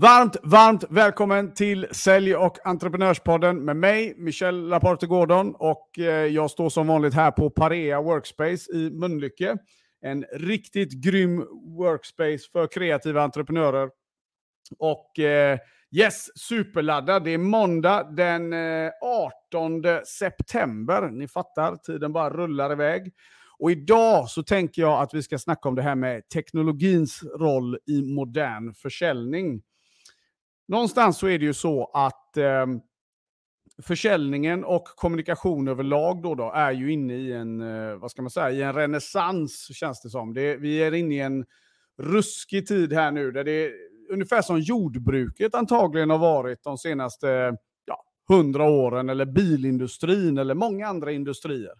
Varmt, varmt välkommen till Sälj och entreprenörspodden med mig, Michel Laporte Gordon. Och eh, jag står som vanligt här på Parea Workspace i Mölnlycke. En riktigt grym workspace för kreativa entreprenörer. Och eh, yes, superladdad. Det är måndag den eh, 18 september. Ni fattar, tiden bara rullar iväg. Och idag så tänker jag att vi ska snacka om det här med teknologins roll i modern försäljning någonstans så är det ju så att eh, försäljningen och kommunikation överlag då, då är ju inne i en, eh, vad ska man säga, i en renässans känns det som. Det, vi är inne i en ruskig tid här nu där det är ungefär som jordbruket antagligen har varit de senaste ja, hundra åren eller bilindustrin eller många andra industrier.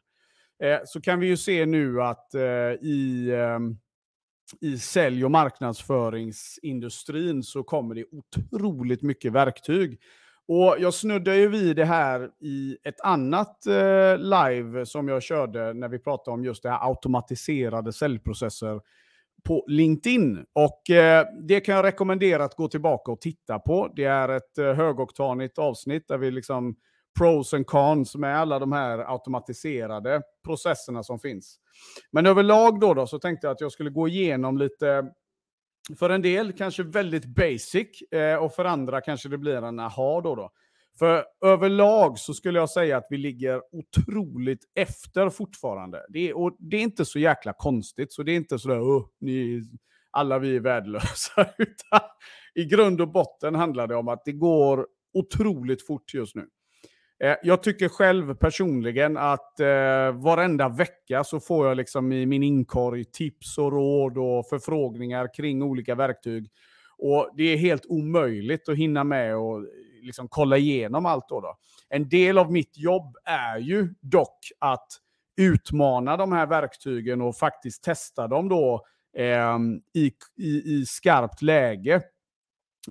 Eh, så kan vi ju se nu att eh, i ehm, i sälj och marknadsföringsindustrin så kommer det otroligt mycket verktyg. Och jag snuddar ju vid det här i ett annat eh, live som jag körde när vi pratade om just det här automatiserade säljprocesser på LinkedIn. Och eh, det kan jag rekommendera att gå tillbaka och titta på. Det är ett eh, högoktanigt avsnitt där vi liksom pros and cons med alla de här automatiserade processerna som finns. Men överlag då, då så tänkte jag att jag skulle gå igenom lite, för en del kanske väldigt basic eh, och för andra kanske det blir en aha då. då. För överlag så skulle jag säga att vi ligger otroligt efter fortfarande. Det är, och det är inte så jäkla konstigt, så det är inte sådär oh, ni, alla vi är värdelösa. Utan I grund och botten handlar det om att det går otroligt fort just nu. Eh, jag tycker själv personligen att eh, varenda vecka så får jag liksom i min inkorg tips och råd och förfrågningar kring olika verktyg. Och Det är helt omöjligt att hinna med och eh, liksom kolla igenom allt. Då, då En del av mitt jobb är ju dock att utmana de här verktygen och faktiskt testa dem då eh, i, i, i skarpt läge.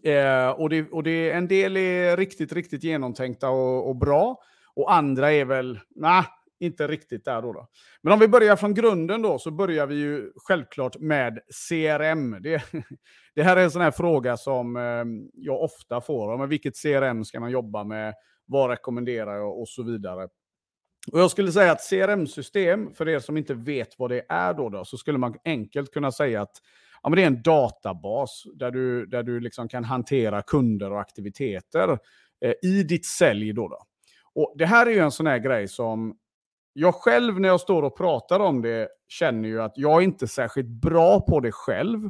Eh, och det, och det, en del är riktigt, riktigt genomtänkta och, och bra. Och andra är väl, nah, inte riktigt där då, då. Men om vi börjar från grunden då, så börjar vi ju självklart med CRM. Det, det här är en sån här fråga som eh, jag ofta får. Men vilket CRM ska man jobba med? Vad rekommenderar jag? Och så vidare. Och jag skulle säga att CRM-system, för er som inte vet vad det är då, då så skulle man enkelt kunna säga att ja, men det är en databas där du, där du liksom kan hantera kunder och aktiviteter eh, i ditt sälj. Då, då Och det här är ju en sån här grej som jag själv när jag står och pratar om det känner ju att jag är inte särskilt bra på det själv.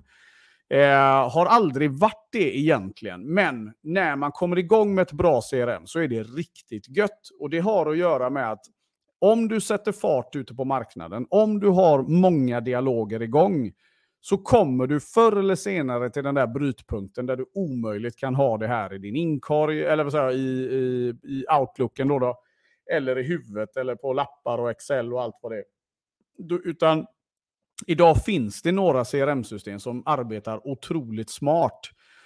Eh, har aldrig varit det egentligen, men när man kommer igång med ett bra CRM så är det riktigt gött. Och det har att göra med att om du sätter fart ute på marknaden, om du har många dialoger igång, så kommer du förr eller senare till den där brytpunkten där du omöjligt kan ha det här i din inkorg, eller vad säger, i, i, i outlooken då, då, eller i huvudet, eller på lappar och Excel och allt vad det är. Du, utan idag finns det några CRM-system som arbetar otroligt smart.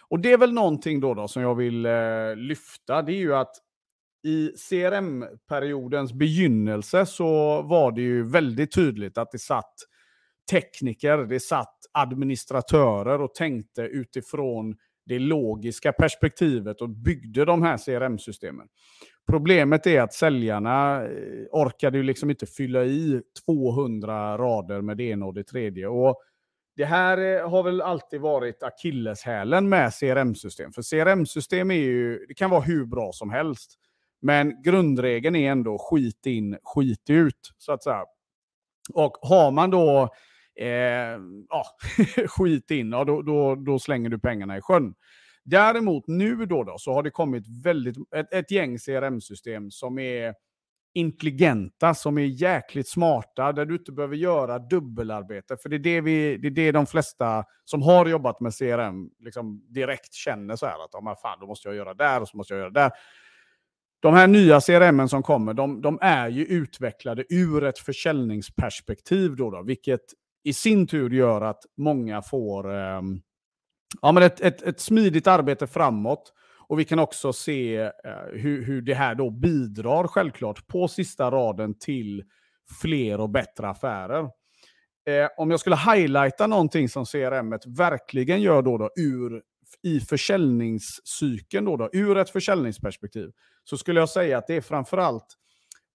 Och det är väl någonting då, då som jag vill eh, lyfta, det är ju att i CRM-periodens begynnelse så var det ju väldigt tydligt att det satt tekniker, det satt administratörer och tänkte utifrån det logiska perspektivet och byggde de här CRM-systemen. Problemet är att säljarna eh, orkade ju liksom inte fylla i 200 rader med det ena och det tredje. Och det här eh, har väl alltid varit akilleshälen med CRM-system. För CRM-system är ju, det kan vara hur bra som helst. Men grundregeln är ändå skit in, skit ut, så att säga. Och har man då eh, ja, skit in, ja, då, då, då, slänger du pengarna i sjön. Däremot nu då, då så har det kommit väldigt, ett, ett gäng CRM-system som är intelligenta, som är jäkligt smarta, där du inte behöver göra dubbelarbete. För det är det, vi, det, är det de flesta som har jobbat med CRM liksom direkt känner så här att oh, fan, då måste jag göra där och så måste jag göra där. De här nya CRM som kommer, de, de, är ju utvecklade ur ett försäljningsperspektiv, då, då vilket i sin tur gör att många får eh, ja, men ett, ett, ett smidigt arbete framåt. Och vi kan också se eh, hur, hur det här då bidrar självklart på sista raden till fler och bättre affärer. Eh, om jag skulle highlighta någonting som CRM verkligen gör då, då ur i försäljningscykeln, då, då, ur ett försäljningsperspektiv, så skulle jag säga att det är framförallt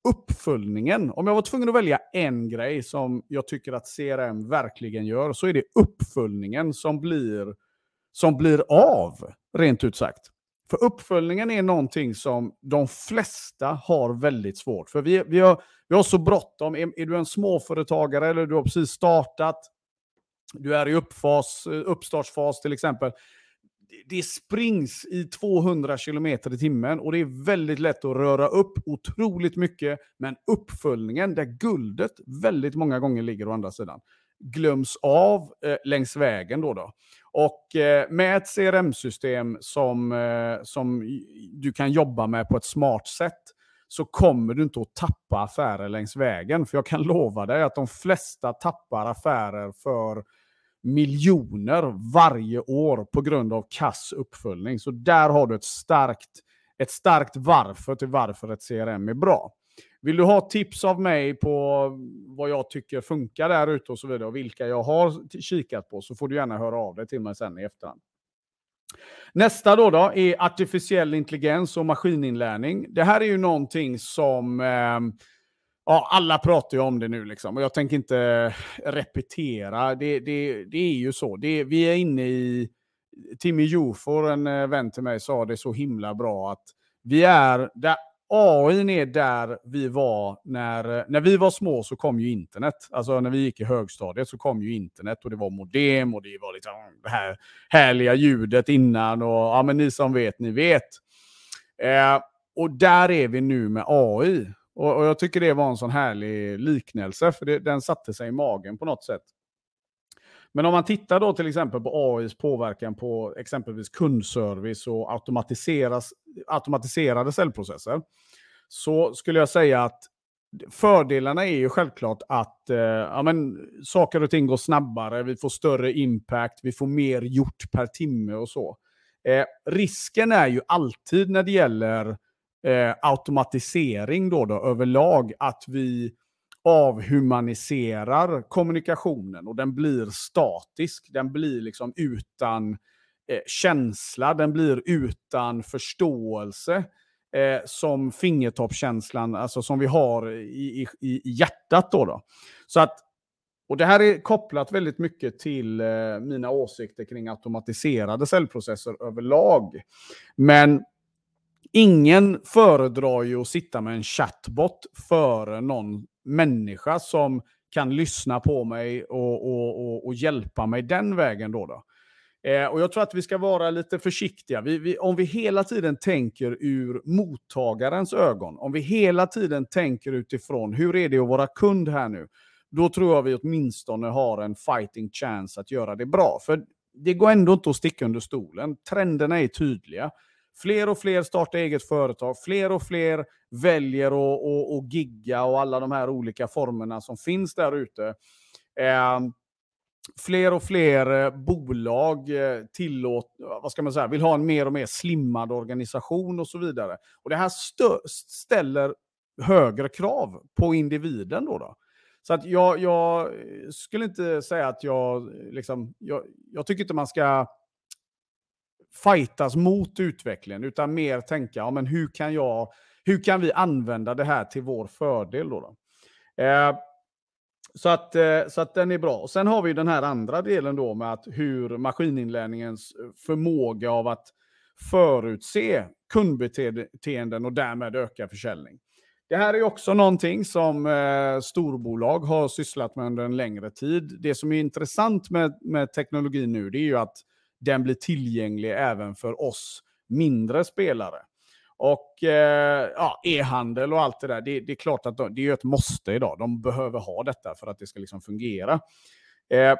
uppföljningen. Om jag var tvungen att välja en grej som jag tycker att CRM verkligen gör, så är det uppföljningen som blir, som blir av, rent ut sagt. För uppföljningen är någonting som de flesta har väldigt svårt. För vi, vi, har, vi har så bråttom. Är, är du en småföretagare eller du har precis startat, du är i uppfas, uppstartsfas till exempel. Det springs i 200 km i timmen och det är väldigt lätt att röra upp otroligt mycket. Men uppföljningen, där guldet väldigt många gånger ligger å andra sidan, glöms av eh, längs vägen. Då, då. Och eh, med ett CRM-system som, eh, som du kan jobba med på ett smart sätt så kommer du inte att tappa affärer längs vägen. För jag kan lova dig att de flesta tappar affärer för miljoner varje år på grund av kass uppföljning. Så där har du ett starkt, ett starkt varför till varför ett CRM är bra. Vill du ha tips av mig på vad jag tycker funkar där ute och så vidare och vilka jag har kikat på så får du gärna höra av dig till mig sen i efterhand. Nästa då, då är artificiell intelligens och maskininlärning. Det här är ju någonting som eh, ja, alla pratar ju om det nu liksom och jag tänker inte repetera. Det, det, det är ju så. Det, vi är inne i... Timmy Jofor, en eh, vän till mig, sa det så himla bra att vi är... Där AI är där vi var när, när vi var små så kom ju internet. Alltså när vi gick i högstadiet så kom ju internet och det var modem och det var liksom det här härliga ljudet innan och ja men ni som vet, ni vet. Eh, och där är vi nu med AI. Och, och, jag tycker det var en sån härlig liknelse för det, den satte sig i magen på något sätt. Men om man tittar då till exempel på AIs påverkan på exempelvis kundservice och automatiserade säljprocesser, så skulle jag säga att fördelarna är ju självklart att eh, ja, men, saker och ting går snabbare, vi får större impact, vi får mer gjort per timme och så. Eh, risken är ju alltid när det gäller eh, automatisering då, då överlag att vi avhumaniserar kommunikationen och den blir statisk. Den blir liksom utan eh, känsla, den blir utan förståelse. Eh, som fingertoppskänslan, alltså som vi har i, i, i hjärtat. Då, då Så att, och det här är kopplat väldigt mycket till eh, mina åsikter kring automatiserade cellprocesser överlag. Men ingen föredrar ju att sitta med en chatbot före någon människa som kan lyssna på mig och, och, och, och hjälpa mig den vägen. Då, då. Eh, och Jag tror att vi ska vara lite försiktiga. Vi, vi, om vi hela tiden tänker ur mottagarens ögon, om vi hela tiden tänker utifrån hur är det att vara kund här nu, då tror jag vi åtminstone har en fighting chance att göra det bra. För det går ändå inte att sticka under stolen. Trenderna är tydliga. Fler och fler startar eget företag, fler och fler väljer att och, och gigga och alla de här olika formerna som finns där ute. Eh, fler och fler eh, bolag eh, tillåt, vad ska man säga, vill ha en mer och mer slimmad organisation och så vidare. Och Det här ställer högre krav på individen. Då, då. Så att jag, jag, skulle inte säga att jag, liksom, jag, jag tycker inte man ska fightas mot utvecklingen, utan mer tänka, ja, men hur, kan jag, hur kan vi använda det här till vår fördel? Då, då? Eh, så, att, eh, så att den är bra. Och sen har vi den här andra delen då med att hur maskininlärningens eh, förmåga av att förutse kundbeteenden och därmed öka försäljning. Det här är också någonting som eh, storbolag har sysslat med under en längre tid. Det som är intressant med, med teknologin nu det är ju att den blir tillgänglig även för oss mindre spelare. Och eh, ja, e-handel och allt det där, det, det är klart att de, det är ett måste idag. De behöver ha detta för att det ska liksom fungera. Eh,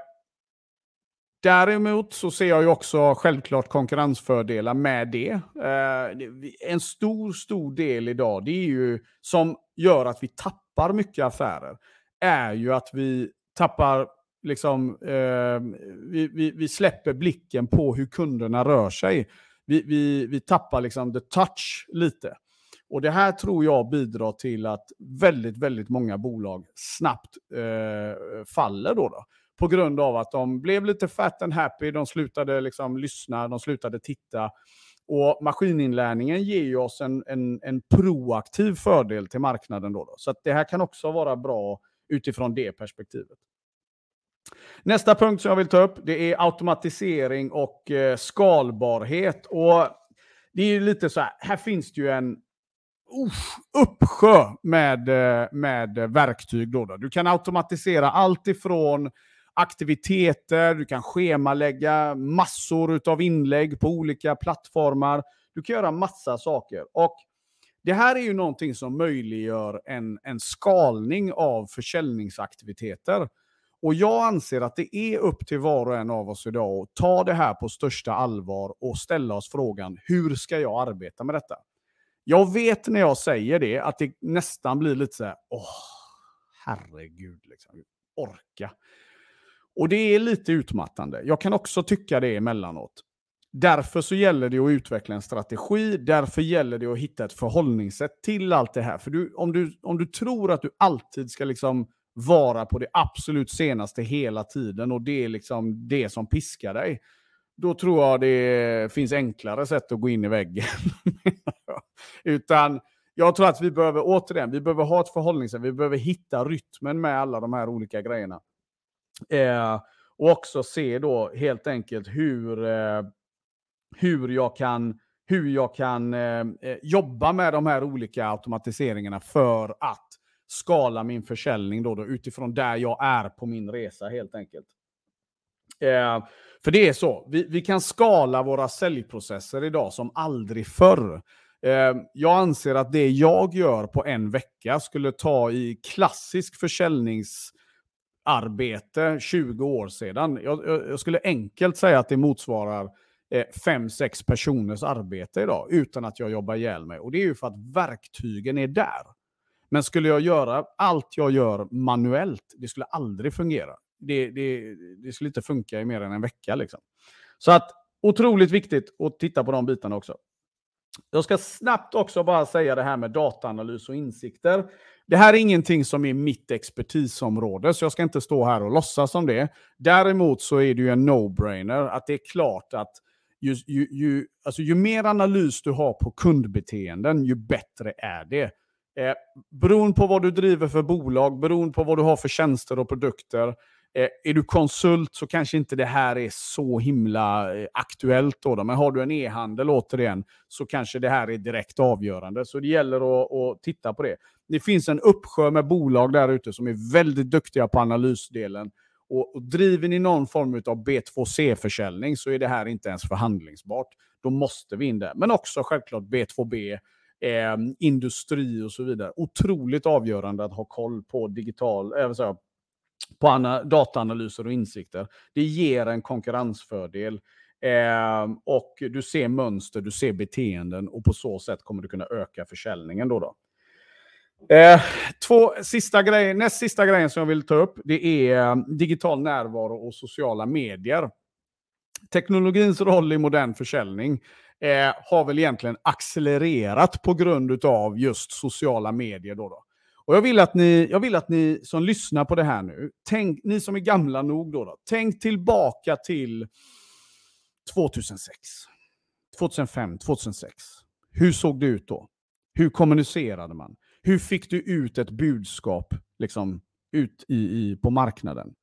Däremot så ser jag ju också självklart konkurrensfördelar med det. Eh, en stor, stor del idag, det är ju som gör att vi tappar mycket affärer, är ju att vi tappar liksom, eh, vi, vi, vi, släpper blicken på hur kunderna rör sig. Vi, vi, vi tappar liksom the touch lite. Och det här tror jag bidrar till att väldigt, väldigt många bolag snabbt eh, faller då, då. på grund av att de blev lite fat and happy, de slutade liksom lyssna, de slutade titta. Och maskininlärningen ger ju oss en, en, en proaktiv fördel till marknaden. Då, då. Så det här kan också vara bra utifrån det perspektivet. Nästa punkt som jag vill ta upp det är automatisering och eh, skalbarhet. Och det är lite så här, här finns det ju en uh, uppsjö med, eh, med verktyg. Då, då Du kan automatisera allt ifrån aktiviteter, du kan schemalägga massor av inlägg på olika plattformar. Du kan göra massa saker. Och det här är ju någonting som möjliggör en, en skalning av försäljningsaktiviteter. Och jag anser att det är upp till var och en av oss idag att ta det här på största allvar och ställa oss frågan, hur ska jag arbeta med detta? Jag vet när jag säger det att det nästan blir lite så här, åh, herregud, liksom, orka. Och det är lite utmattande. Jag kan också tycka det emellanåt. Därför så gäller det att utveckla en strategi, därför gäller det att hitta ett förhållningssätt till allt det här. För du, om, du, om du tror att du alltid ska liksom vara på det absolut senaste hela tiden och det är liksom det som piskar dig, då tror jag det finns enklare sätt att gå in i väggen. Utan jag tror att vi behöver, återigen, vi behöver ha ett förhållningssätt, vi behöver hitta rytmen med alla de här olika grejerna. Eh, och också se då helt enkelt hur, eh, hur jag kan, hur jag kan eh, eh jobba med de här olika automatiseringarna för att skala min försäljning då, då utifrån där jag är på min resa helt enkelt. Eh, för det är så, vi, vi kan skala våra säljprocesser idag som aldrig förr. Eh, jag anser att det jag gör på en vecka skulle ta i klassisk försäljnings arbete 20 år sedan. Jag, jag, skulle enkelt säga att det motsvarar eh, fem, sex personers arbete idag utan att jag jobbar ihjäl mig. Och det är ju för att verktygen är där. Men skulle jag göra allt jag gör manuellt, det skulle aldrig fungera. Det, det, det skulle inte funka i mer än en vecka. Liksom. Så att otroligt viktigt att titta på de bitarna också. Jag ska snabbt också bara säga det här med dataanalys och insikter. Det här är ingenting som är mitt expertisområde, så jag ska inte stå här och låtsas som det. Däremot så är det ju en no-brainer att det är klart att ju, ju, ju, alltså ju mer analys du har på kundbeteenden, ju bättre är det. Eh, beroende på vad du driver för bolag, beroende på vad du har för tjänster och produkter, Eh, är du konsult så kanske inte det här är så himla eh, aktuellt. Då, Men har du en e-handel återigen så kanske det här är direkt avgörande. Så det gäller att, att titta på det. Det finns en uppsjö med bolag där ute som är väldigt duktiga på analysdelen. Och, och driver ni någon form av B2C-försäljning så är det här inte ens förhandlingsbart. Då måste vi in där. Men också självklart B2B, eh, industri och så vidare. Otroligt avgörande att ha koll på digital, äh, på dataanalyser och insikter. Det ger en konkurrensfördel. Eh, och du ser mönster, du ser beteenden och på så sätt kommer du kunna öka försäljningen. Då, då. Eh, två sista grejer, näst sista grejen som jag vill ta upp det är eh, digital närvaro och sociala medier. Teknologins roll i modern försäljning eh, har väl egentligen accelererat på grund av just sociala medier. Då, då. Och jag vill, att ni, jag vill att ni som lyssnar på det här nu, tänk, ni som är gamla nog då, då tänk tillbaka till 2006, 2005, 2006. Hur såg det ut då? Hur kommunicerade man? Hur fick du ut ett budskap liksom, ut i, i, på marknaden?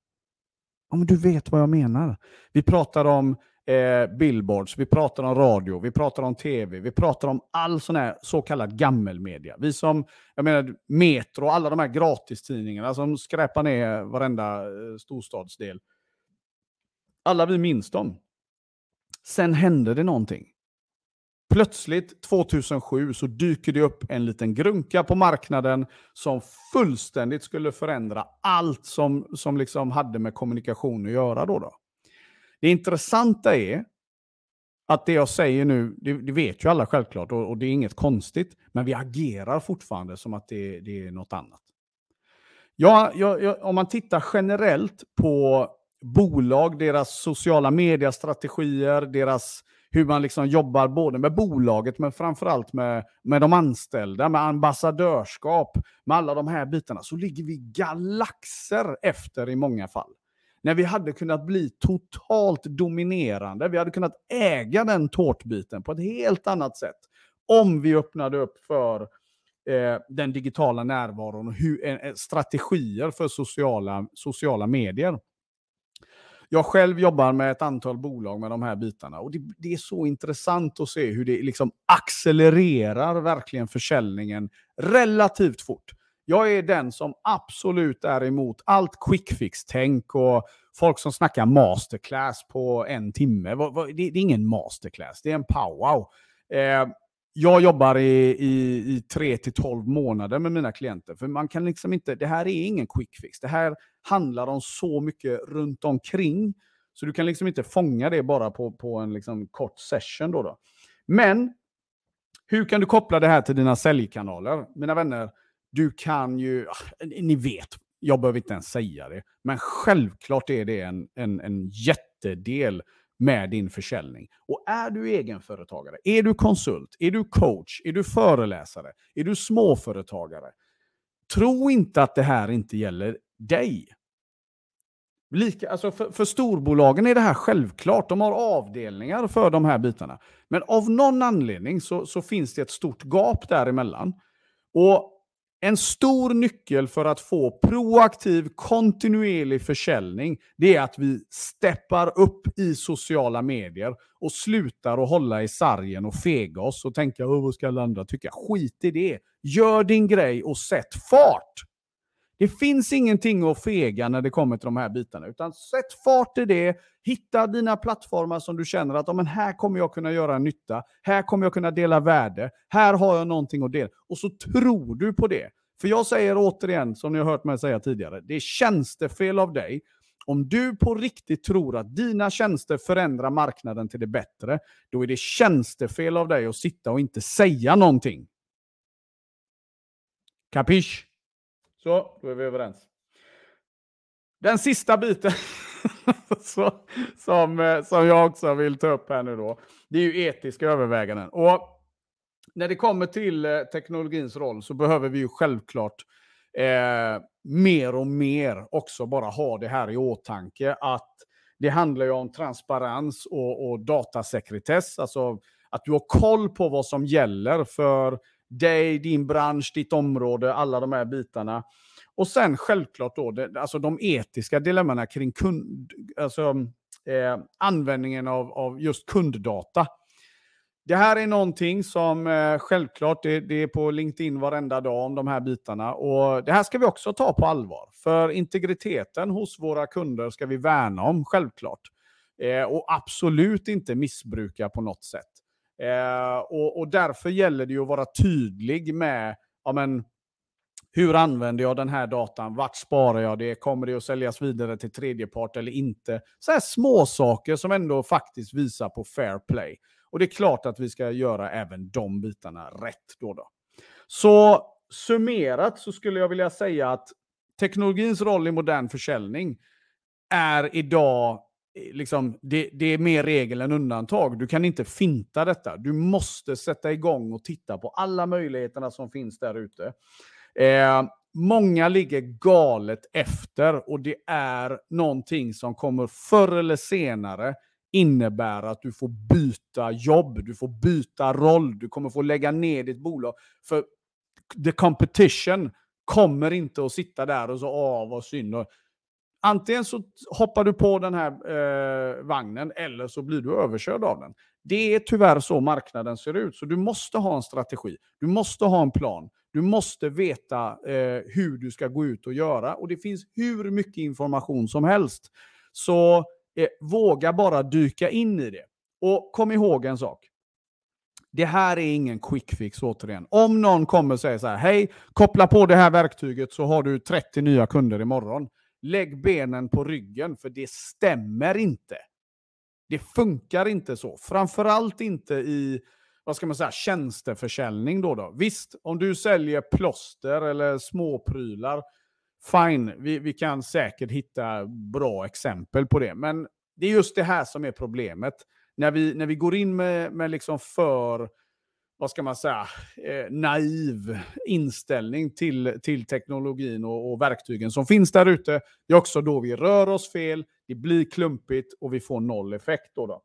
Ja, men du vet vad jag menar. Vi pratar om eh, billboards, vi pratar om radio, vi pratar om tv, vi pratar om all sån här så kallad gammelmedia. Vi som, jag menar Metro, alla de här gratistidningarna som skräpar ner varenda eh, storstadsdel. Alla vi minns dem. Sen hände det någonting. Plötsligt 2007 så dyker det upp en liten grunka på marknaden som fullständigt skulle förändra allt som, som liksom hade med kommunikation att göra. Då, då. Det intressanta är att det jag säger nu, det, det vet ju alla självklart och, och, det är inget konstigt, men vi agerar fortfarande som att det, det är något annat. Ja, ja, ja, om man tittar generellt på bolag, deras sociala mediestrategier, deras hur man liksom jobbar både med bolaget men framförallt med, med de anställda, med ambassadörskap, med alla de här bitarna, så ligger vi galaxer efter i många fall. När vi hade kunnat bli totalt dominerande. Vi hade kunnat äga den tårtbiten på ett helt annat sätt. Om vi öppnade upp för eh, den digitala närvaron och hur, eh, eh, strategier för sociala, sociala medier. Jag själv jobbar med ett antal bolag med de här bitarna och det, det, är så intressant att se hur det liksom accelererar verkligen försäljningen relativt fort. Jag är den som absolut är emot allt quick fix-tänk och folk som snackar masterclass på en timme. Det är ingen masterclass, det är en powwow. Eh, jag jobbar i, i, i 3 till 12 månader med mina klienter. För man kan liksom inte, det här är ingen quick fix. Det här handlar om så mycket runt omkring. Så du kan liksom inte fånga det bara på, på en liksom kort session. Då, då Men hur kan du koppla det här till dina säljkanaler? Mina vänner, du kan ju, ah, ni vet, jag behöver inte ens säga det, men självklart är det en, en, en jättedel med din försäljning. Och är du egenföretagare, är du konsult, är du coach, är du föreläsare, är du småföretagare, tro inte att det här inte gäller dig. Lika, alltså för, för storbolagen är det här självklart. De har avdelningar för de här bitarna. Men av någon anledning så, så finns det ett stort gap däremellan. Och en stor nyckel för att få proaktiv, kontinuerlig försäljning, det är att vi steppar upp i sociala medier och slutar att hålla i sargen och fega oss och tänka vad ska alla andra tycka? Skit i det. Gör din grej och sätt fart! Det finns ingenting att fega när det kommer till de här bitarna, utan sätt fart i det. Hitta dina plattformar som du känner att men här kommer jag kunna göra nytta. Här kommer jag kunna dela värde. Här har jag någonting att dela. Och så tror du på det. För jag säger återigen, som ni har hört mig säga tidigare, det är tjänstefel av dig om du på riktigt tror att dina tjänster förändrar marknaden till det bättre, då är det tjänstefel av dig att sitta och inte säga någonting. Kapisch? Så, då är vi överens. Den sista biten så, som, eh, som jag också vill ta upp här nu då, det är ju etiska överväganden. Och när det kommer till eh, teknologins roll så behöver vi ju självklart eh, mer och mer också bara ha det här i åtanke att det handlar ju om transparens och, och datasekretess, alltså att du har koll på vad som gäller för dig, din bransch, ditt område, alla de här bitarna. Och sen självklart då, det, alltså de etiska dilemmana kring kund, alltså, eh, användningen av, av just kunddata. Det här är någonting som eh, självklart, det, det, är på LinkedIn varenda dag om de här bitarna. Och Det här ska vi också ta på allvar. För integriteten hos våra kunder ska vi värna om, självklart. Eh, och absolut inte missbruka på något sätt. Eh, och, och, Därför gäller det ju att vara tydlig med ja, men, hur använder jag den här datan? Vart sparar jag det? Kommer det att säljas vidare till tredjepart eller inte? Så här små saker som ändå faktiskt visar på fair play. Och det är klart att vi ska göra även de bitarna rätt då. då. Så summerat så skulle jag vilja säga att teknologins roll i modern försäljning är idag Eh, liksom, det, det, är mer regel än undantag. Du kan inte finta detta. Du måste sätta igång och titta på alla möjligheterna som finns där ute. Eh, många ligger galet efter och det är någonting som kommer förr eller senare innebära att du får byta jobb, du får byta roll, du kommer få lägga ner ditt bolag. För the competition kommer inte att sitta där och så, åh vad synd. Antingen så hoppar du på den här eh, vagnen eller så blir du överkörd av den. Det är tyvärr så marknaden ser ut, så du måste ha en strategi. Du måste ha en plan. Du måste veta eh, hur du ska gå ut och göra. Och det finns hur mycket information som helst. Så eh, våga bara dyka in i det. Och kom ihåg en sak. Det här är ingen quick fix återigen. Om någon kommer och säger så här, hej, koppla på det här verktyget så har du 30 nya kunder imorgon. Lägg benen på ryggen, för det stämmer inte. Det funkar inte så. Framförallt inte i vad ska man säga, tjänsteförsäljning. Då då. Visst, om du säljer plåster eller småprylar, fine, vi, vi kan säkert hitta bra exempel på det. Men det är just det här som är problemet. När vi, när vi går in med, med liksom för vad ska man säga, eh, naiv inställning till, till teknologin och, och verktygen som finns där ute. Det är också då vi rör oss fel, det blir klumpigt och vi får noll effekt. Då, då.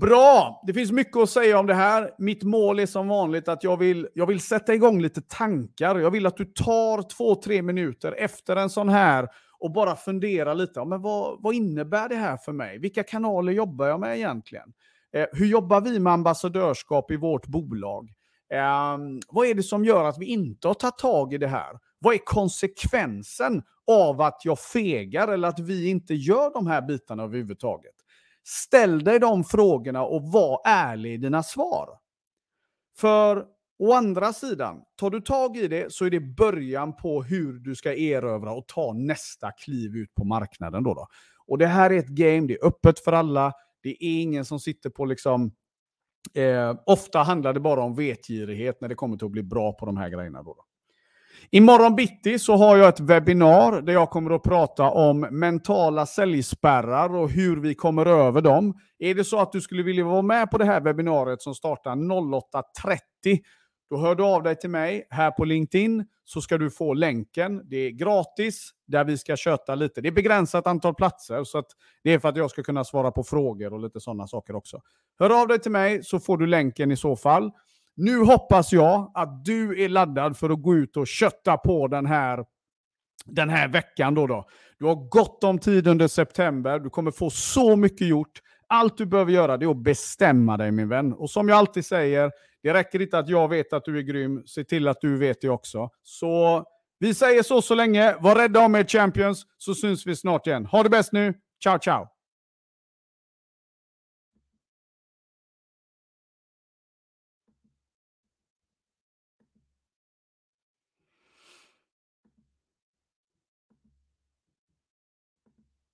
Bra! Det finns mycket att säga om det här. Mitt mål är som vanligt att jag vill, jag vill sätta igång lite tankar. Jag vill att du tar två, tre minuter efter en sån här och bara funderar lite. Men vad, vad innebär det här för mig? Vilka kanaler jobbar jag med egentligen? Eh, hur jobbar vi med ambassadörskap i vårt bolag? Eh, vad är det som gör att vi inte har tagit tag i det här? Vad är konsekvensen av att jag fegar eller att vi inte gör de här bitarna överhuvudtaget? Ställ dig de frågorna och var ärlig i dina svar. För å andra sidan, tar du tag i det så är det början på hur du ska erövra och ta nästa kliv ut på marknaden. Då, då. Och det här är ett game, det är öppet för alla. Det är ingen som sitter på liksom... Eh, ofta handlar det bara om vetgirighet när det kommer till att bli bra på de här grejerna. Då. Imorgon bitti så har jag ett webbinar där jag kommer att prata om mentala säljspärrar och hur vi kommer över dem. Är det så att du skulle vilja vara med på det här webbinariet som startar 08.30 då hör du av dig till mig här på LinkedIn så ska du få länken. Det är gratis där vi ska köta lite. Det är begränsat antal platser så att det är för att jag ska kunna svara på frågor och lite sådana saker också. Hör av dig till mig så får du länken i så fall. Nu hoppas jag att du är laddad för att gå ut och kötta på den här, den här veckan. Då då. Du har gott om tid under september. Du kommer få så mycket gjort. Allt du behöver göra är att bestämma dig min vän. Och som jag alltid säger, det räcker inte att jag vet att du är grym. Se till att du vet det också. Så vi säger så så länge. Var rädda om er champions så syns vi snart igen. Ha det bäst nu. Ciao, ciao!